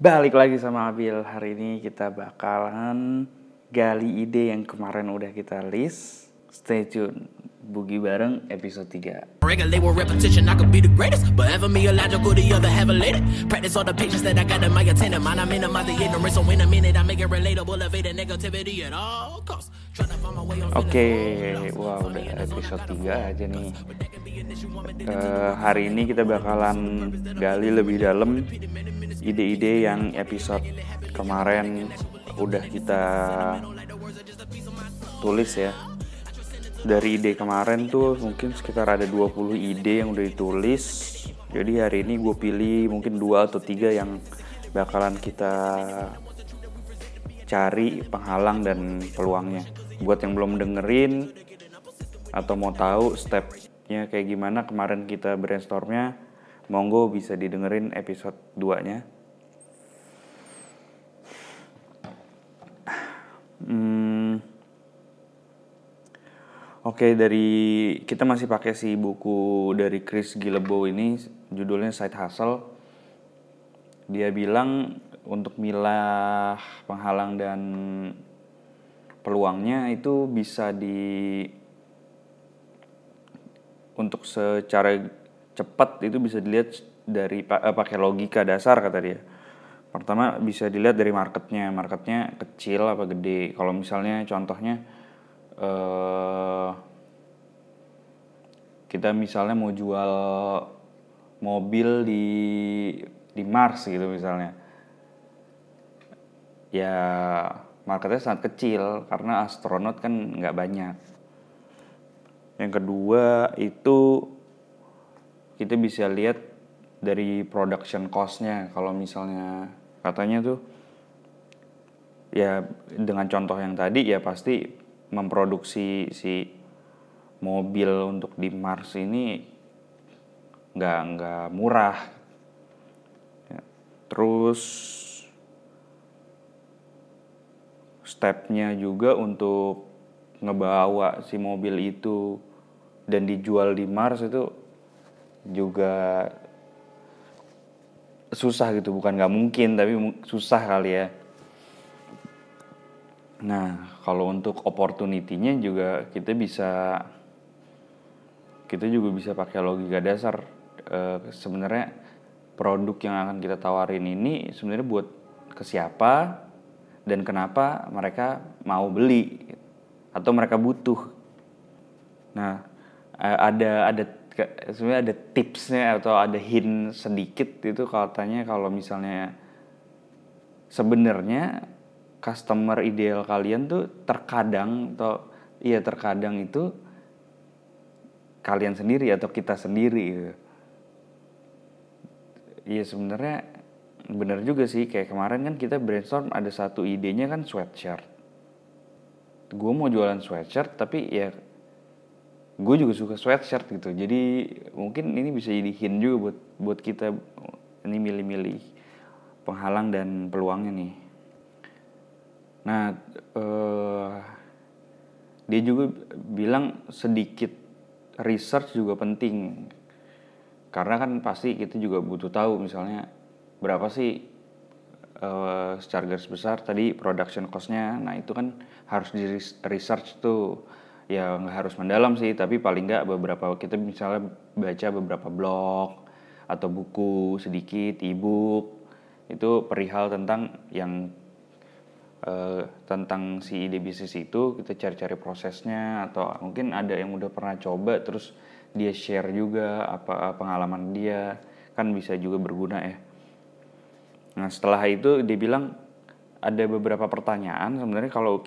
Balik lagi sama Abil. Hari ini kita bakalan gali ide yang kemarin udah kita list. Stay tune. Bugi bareng episode 3. Regulate with repetition, I could be the greatest. But ever me illogical, the other have elated. Practice all the patience that I got in my attendant. Mind, I minimize the ignorance, so in a minute, I make it relatable, evade the negativity at all costs. Tryna find my way on Oke, wah udah episode 3 aja nih. Eh, hari ini kita bakalan gali lebih dalam ide-ide yang episode kemarin udah kita tulis ya. Dari ide kemarin tuh mungkin sekitar ada 20 ide yang udah ditulis. Jadi hari ini gue pilih mungkin dua atau tiga yang bakalan kita cari penghalang dan peluangnya. Buat yang belum dengerin atau mau tahu stepnya kayak gimana kemarin kita brainstormnya, monggo bisa didengerin episode 2-nya. Hmm, Oke, dari kita masih pakai si buku dari Chris Guillebeau ini judulnya Side Hustle. Dia bilang untuk milah penghalang dan peluangnya itu bisa di untuk secara cepat itu bisa dilihat dari eh, pakai logika dasar kata dia. Pertama bisa dilihat dari marketnya, marketnya kecil apa gede. Kalau misalnya contohnya eh kita misalnya mau jual mobil di di Mars gitu misalnya. Ya marketnya sangat kecil karena astronot kan nggak banyak. Yang kedua itu kita bisa lihat dari production cost-nya. Kalau misalnya katanya tuh ya dengan contoh yang tadi ya pasti memproduksi si mobil untuk di Mars ini nggak nggak murah. Ya, terus stepnya juga untuk ngebawa si mobil itu dan dijual di Mars itu juga susah gitu bukan nggak mungkin tapi susah kali ya nah kalau untuk opportunity-nya juga kita bisa kita juga bisa pakai logika dasar. Eh, sebenarnya produk yang akan kita tawarin ini sebenarnya buat ke siapa dan kenapa mereka mau beli atau mereka butuh. Nah, eh, ada ada sebenarnya ada tipsnya atau ada hint sedikit itu katanya kalau misalnya sebenarnya customer ideal kalian tuh terkadang atau iya terkadang itu kalian sendiri atau kita sendiri gitu. Iya sebenarnya bener juga sih kayak kemarin kan kita brainstorm ada satu idenya kan sweatshirt. Gue mau jualan sweatshirt tapi ya gue juga suka sweatshirt gitu jadi mungkin ini bisa jadi hint juga buat buat kita ini milih-milih penghalang dan peluangnya nih nah eh, dia juga bilang sedikit research juga penting. Karena kan pasti kita juga butuh tahu misalnya berapa sih eh, secara garis besar tadi production cost-nya. Nah itu kan harus di res- research tuh. Ya nggak harus mendalam sih tapi paling nggak beberapa kita misalnya baca beberapa blog atau buku sedikit ebook itu perihal tentang yang eh, tentang si ide bisnis itu kita cari-cari prosesnya atau mungkin ada yang udah pernah coba terus dia share juga apa pengalaman dia kan bisa juga berguna ya Nah setelah itu dia bilang ada beberapa pertanyaan sebenarnya kalau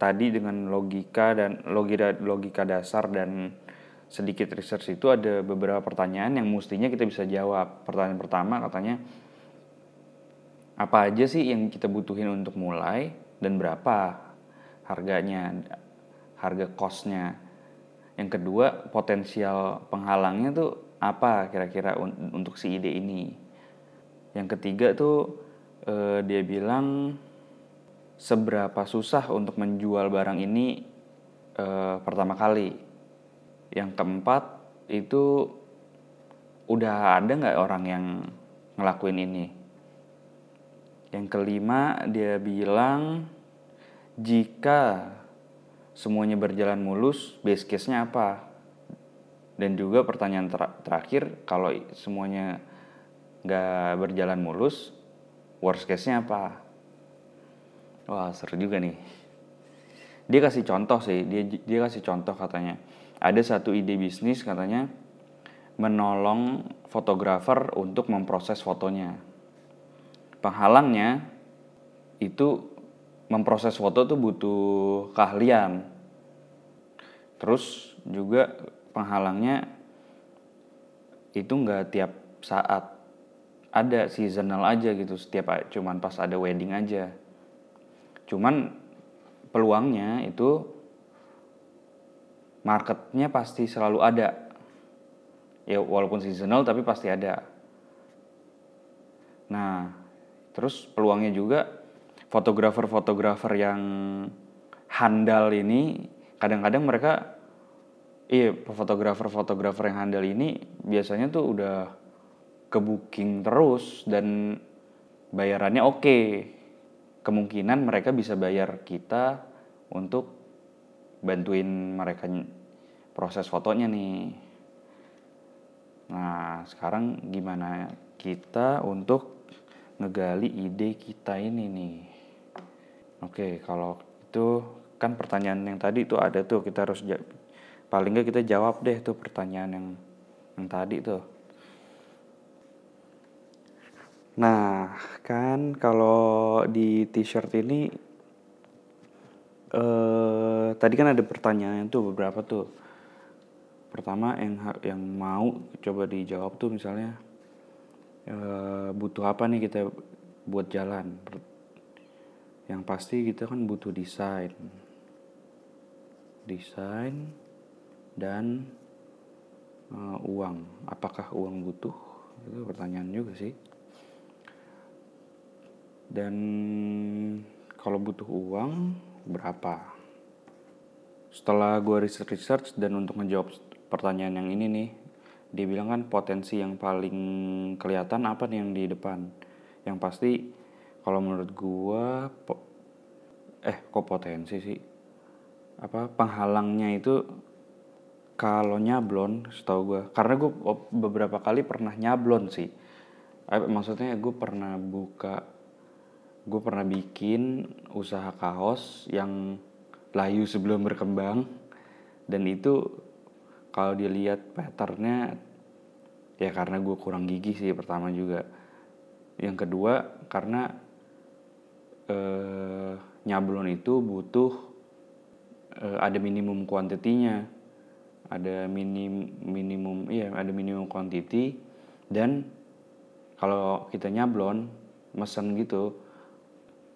tadi dengan logika dan logika logika dasar dan sedikit research itu ada beberapa pertanyaan yang mestinya kita bisa jawab. Pertanyaan pertama katanya apa aja sih yang kita butuhin untuk mulai dan berapa harganya, harga costnya. Yang kedua potensial penghalangnya tuh apa kira-kira un- untuk si ide ini. Yang ketiga tuh eh, dia bilang seberapa susah untuk menjual barang ini eh, pertama kali. Yang keempat itu udah ada nggak orang yang ngelakuin ini Yang kelima dia bilang jika semuanya berjalan mulus, base case-nya apa? Dan juga pertanyaan ter terakhir, kalau semuanya nggak berjalan mulus, worst case-nya apa? Wah seru juga nih. Dia kasih contoh sih, dia dia kasih contoh katanya. Ada satu ide bisnis katanya menolong fotografer untuk memproses fotonya. Penghalangnya itu memproses foto tuh butuh keahlian. Terus juga penghalangnya itu nggak tiap saat ada seasonal aja gitu. Setiap cuman pas ada wedding aja. Cuman peluangnya itu marketnya pasti selalu ada. Ya walaupun seasonal tapi pasti ada. Nah terus peluangnya juga fotografer-fotografer yang handal ini kadang-kadang mereka iya fotografer-fotografer yang handal ini biasanya tuh udah ke booking terus dan bayarannya oke okay. kemungkinan mereka bisa bayar kita untuk bantuin mereka proses fotonya nih nah sekarang gimana kita untuk ngegali ide kita ini nih Oke, kalau itu kan pertanyaan yang tadi itu ada tuh kita harus paling nggak kita jawab deh tuh pertanyaan yang yang tadi tuh. Nah, kan kalau di t-shirt ini eh tadi kan ada pertanyaan tuh beberapa tuh. Pertama yang yang mau coba dijawab tuh misalnya eh, butuh apa nih kita buat jalan? Yang pasti kita kan butuh desain. Desain dan uh, uang. Apakah uang butuh? Itu pertanyaan juga sih. Dan kalau butuh uang berapa? Setelah gue research research dan untuk menjawab pertanyaan yang ini nih dia bilang kan potensi yang paling kelihatan apa nih yang di depan. Yang pasti kalau menurut gua eh kok potensi sih? Apa penghalangnya itu kalau nyablon setahu gua. Karena gua beberapa kali pernah nyablon sih. Eh, maksudnya gue pernah buka gue pernah bikin usaha kaos yang layu sebelum berkembang. Dan itu kalau dilihat patternnya ya karena gue kurang gigi sih pertama juga. Yang kedua karena eh, nyablon itu butuh eh, ada minimum kuantitinya ada minim minimum iya ada minimum quantity. Dan kalau kita nyablon mesen gitu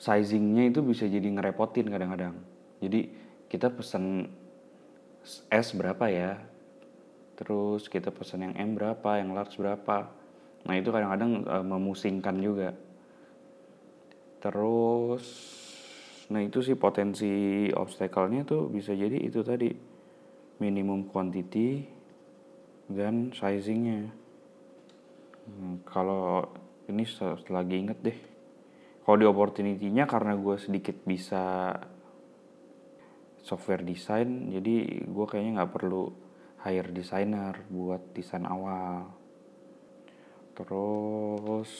sizingnya itu bisa jadi ngerepotin kadang-kadang. Jadi kita pesen S berapa ya terus kita pesen yang M berapa yang large berapa. Nah itu kadang-kadang e, memusingkan juga. Terus nah itu sih potensi obstacle-nya tuh bisa jadi itu tadi minimum quantity dan sizingnya. Hmm, kalau ini lagi inget deh. Kalau di opportunity-nya karena gue sedikit bisa software design jadi gue kayaknya nggak perlu hire designer buat desain awal. Terus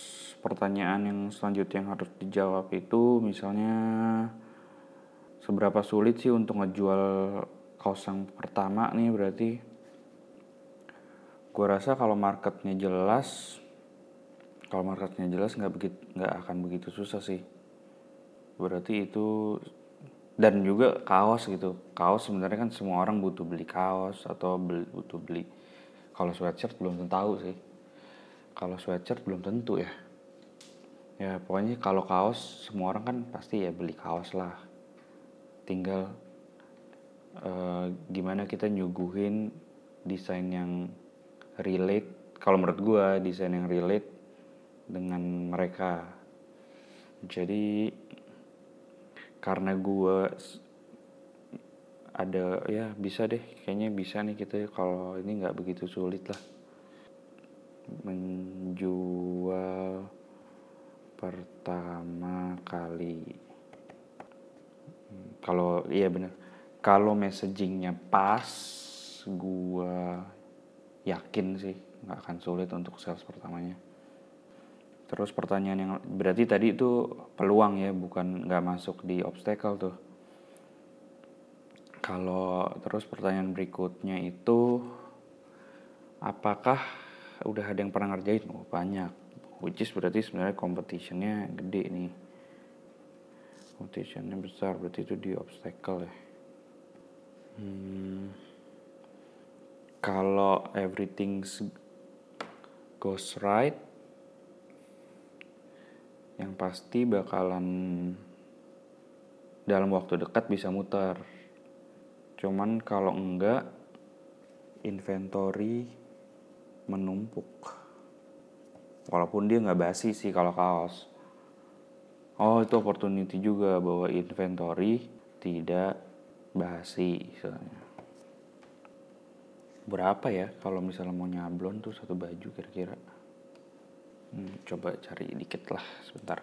pertanyaan yang selanjutnya yang harus dijawab itu misalnya seberapa sulit sih untuk ngejual kaos yang pertama nih berarti? Gue rasa kalau marketnya jelas kalau marketnya jelas nggak begitu nggak akan begitu susah sih. Berarti itu dan juga kaos gitu. Kaos sebenarnya kan semua orang butuh beli kaos atau beli, butuh beli. Kalau sweatshirt belum tentu tahu sih. Kalau sweatshirt belum tentu ya. Ya pokoknya kalau kaos semua orang kan pasti ya beli kaos lah. Tinggal uh, gimana kita nyuguhin desain yang relate. Kalau menurut gue desain yang relate dengan mereka. Jadi karena gue ada ya bisa deh kayaknya bisa nih kita kalau ini nggak begitu sulit lah. Menjual pertama kali. Hmm, kalau iya bener. Kalau messagingnya pas gua yakin sih nggak akan sulit untuk sales pertamanya terus pertanyaan yang berarti tadi itu peluang ya bukan nggak masuk di obstacle tuh. Kalau terus pertanyaan berikutnya itu apakah udah ada yang pernah ngerjain? Oh, banyak. Which is berarti sebenarnya competitionnya gede nih. Competitionnya besar berarti itu di obstacle ya. Hmm, kalau everything goes right yang pasti bakalan dalam waktu dekat bisa muter. Cuman kalau enggak inventory menumpuk. Walaupun dia nggak basi sih kalau kaos. Oh itu opportunity juga bahwa inventory tidak basi misalnya berapa ya kalau misalnya mau nyablon tuh satu baju kira-kira coba cari dikit lah sebentar.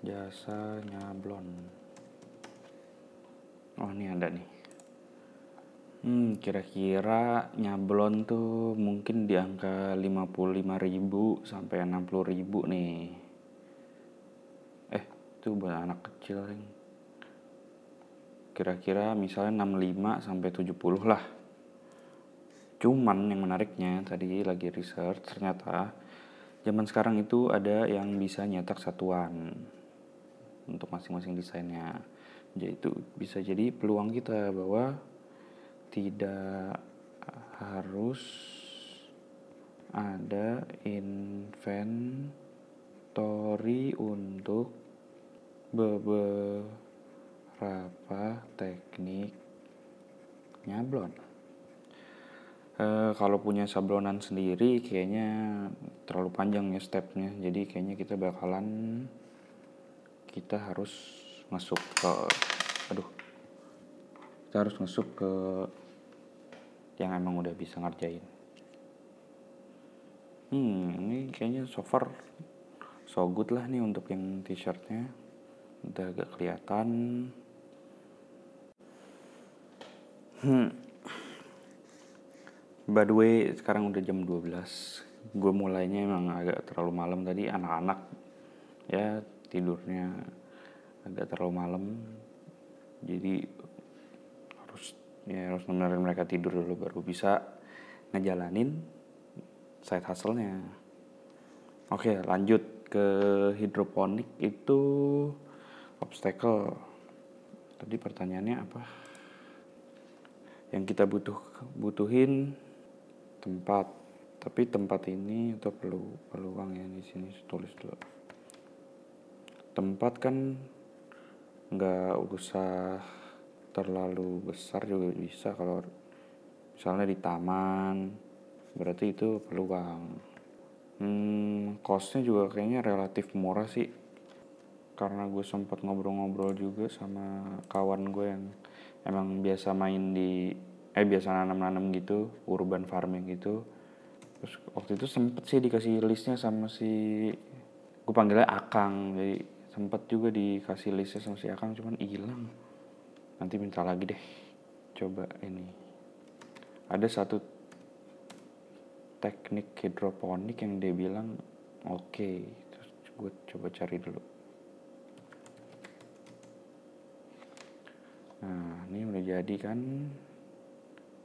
Jasa nyablon oh ini ada nih. Hmm kira-kira nyablon tuh mungkin di angka 55.000 sampai 60.000 nih. Eh itu buat anak kecil kira-kira misalnya 65 sampai 70 lah cuman yang menariknya tadi lagi research ternyata zaman sekarang itu ada yang bisa nyetak satuan untuk masing-masing desainnya. Jadi itu bisa jadi peluang kita bahwa tidak harus ada inventory untuk beberapa teknik nyablon. E, kalau punya sablonan sendiri kayaknya terlalu panjang ya stepnya. Jadi kayaknya kita bakalan kita harus masuk ke aduh kita harus masuk ke yang emang udah bisa ngerjain. Hmm ini kayaknya so far so good lah nih untuk yang t-shirtnya. Udah agak kelihatan. Hmm by the way sekarang udah jam 12 gue mulainya emang agak terlalu malam tadi. Anak-anak ya tidurnya agak terlalu malam. Jadi harus ya harus nemenin mereka tidur dulu baru bisa ngejalanin side hustle-nya. Oke lanjut ke hidroponik itu obstacle. Tadi pertanyaannya apa? Yang kita butuh butuhin tempat. Tapi tempat ini atau perlu peluang ya di sini tulis dulu. Tempat kan nggak usah terlalu besar juga bisa kalau misalnya di taman berarti itu peluang hmm, costnya juga kayaknya relatif murah sih. Karena gue sempat ngobrol-ngobrol juga sama kawan gue yang emang biasa main di eh biasa nanam-nanam gitu urban farming gitu. Terus waktu itu sempet sih dikasih listnya sama si gue panggilnya Akang. Jadi sempat juga dikasih listnya sama si Akang cuman hilang. Nanti minta lagi deh coba ini. Ada satu teknik hidroponik yang dia bilang oke okay. terus gue coba cari dulu. Nah ini udah jadi kan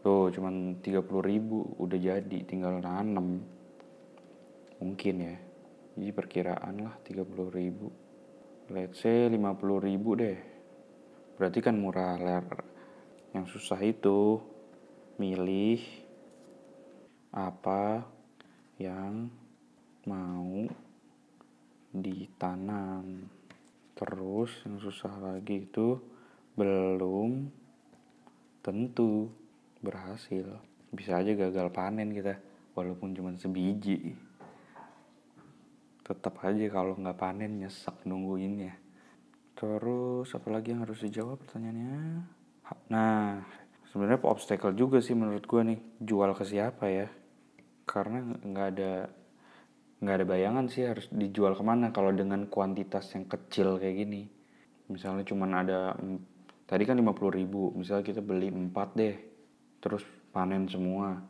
tuh cuman 30 ribu udah jadi tinggal nanam. Mungkin ya. Jadi perkiraan lah 30 ribu. Let's say 50 ribu deh. Berarti kan murah ler yang susah itu. Milih apa yang mau ditanam. Terus yang susah lagi itu belum tentu berhasil. Bisa aja gagal panen kita walaupun cuma sebiji. Tetap aja kalau nggak panen nyesek nungguinnya. Terus apa lagi yang harus dijawab pertanyaannya? Nah sebenarnya obstacle juga sih menurut gue nih. Jual ke siapa ya? Karena nggak ada nggak ada bayangan sih harus dijual ke mana kalau dengan kuantitas yang kecil kayak gini. Misalnya cuman ada tadi kan 50 ribu misalnya kita beli 4 deh terus panen semua.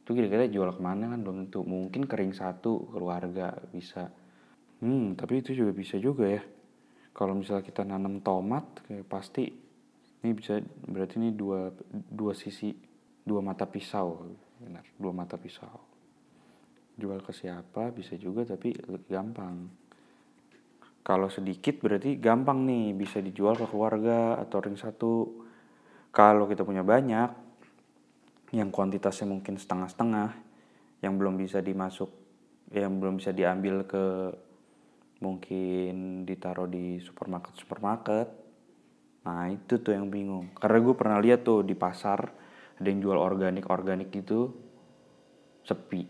Itu kira-kira jual ke mana kan belum tentu. Mungkin kering satu keluarga bisa. Hmm tapi itu juga bisa juga ya. Kalau misalnya kita nanam tomat kayak pasti ini bisa berarti ini dua dua sisi dua mata pisau. Benar dua mata pisau. Jual ke siapa bisa juga tapi gampang. Kalau sedikit berarti gampang nih bisa dijual ke keluarga atau ring satu. Kalau kita punya banyak yang kuantitasnya mungkin setengah-setengah yang belum bisa dimasuk yang belum bisa diambil ke mungkin ditaruh di supermarket supermarket. Nah itu tuh yang bingung. Karena gue pernah lihat tuh di pasar ada yang jual organik organik gitu sepi.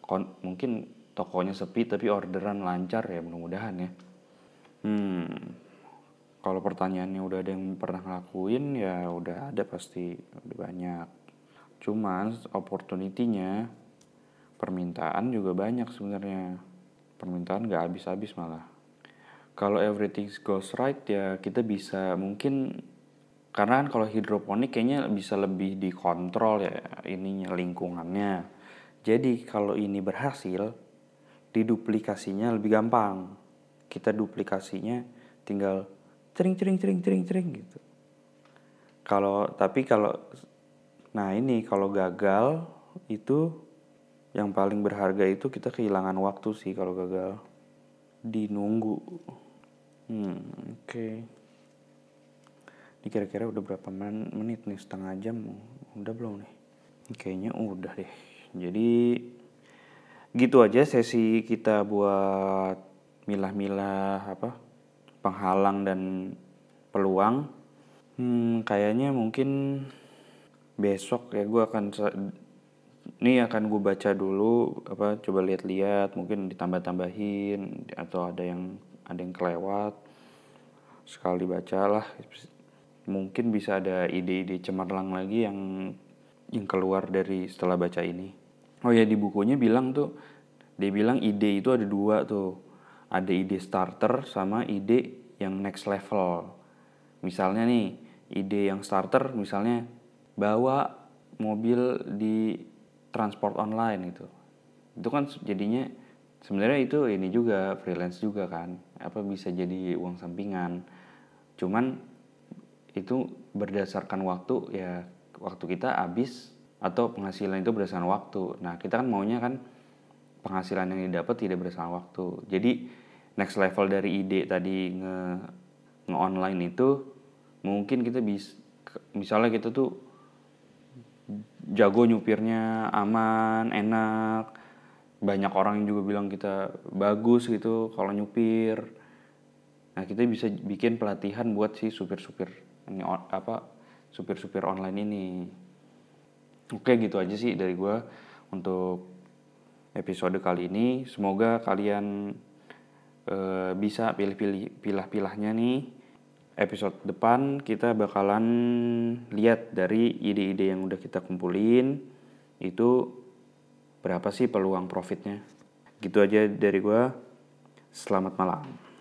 Kon mungkin tokonya sepi tapi orderan lancar ya mudah-mudahan ya. Hmm kalau pertanyaannya udah ada yang pernah ngelakuin ya udah ada pasti udah banyak cuman opportunity-nya permintaan juga banyak sebenarnya permintaan gak habis-habis malah kalau everything goes right ya kita bisa mungkin karena kan kalau hidroponik kayaknya bisa lebih dikontrol ya ininya lingkungannya jadi kalau ini berhasil, diduplikasinya lebih gampang. Kita duplikasinya tinggal cering cering cering cering cering gitu. Kalau tapi kalau nah ini kalau gagal itu yang paling berharga itu kita kehilangan waktu sih kalau gagal. Dinunggu. Hmm, oke. Okay. Ini kira-kira udah berapa menit nih? Setengah jam? Udah belum nih? Kayaknya udah deh jadi gitu aja sesi kita buat milah-milah apa penghalang dan peluang hmm, kayaknya mungkin besok ya gue akan ini akan gue baca dulu apa coba lihat-lihat mungkin ditambah-tambahin atau ada yang ada yang kelewat sekali bacalah mungkin bisa ada ide-ide cemerlang lagi yang yang keluar dari setelah baca ini. Oh ya di bukunya bilang tuh dia bilang ide itu ada dua tuh. Ada ide starter sama ide yang next level. Misalnya nih ide yang starter misalnya bawa mobil di transport online itu itu kan jadinya sebenarnya itu ini juga freelance juga kan apa bisa jadi uang sampingan cuman itu berdasarkan waktu ya waktu kita habis atau penghasilan itu berdasarkan waktu. Nah, kita kan maunya kan penghasilan yang didapat tidak berdasarkan waktu. Jadi next level dari ide tadi nge, nge online itu mungkin kita bisa misalnya kita tuh jago nyupirnya aman, enak. Banyak orang yang juga bilang kita bagus gitu kalau nyupir. Nah, kita bisa bikin pelatihan buat si supir-supir ini apa supir-supir online ini. Oke gitu aja sih dari gue untuk episode kali ini. Semoga kalian e, bisa pilih-pilih pilah-pilahnya nih. Episode depan kita bakalan lihat dari ide-ide yang udah kita kumpulin itu berapa sih peluang profitnya. Gitu aja dari gue. Selamat malam.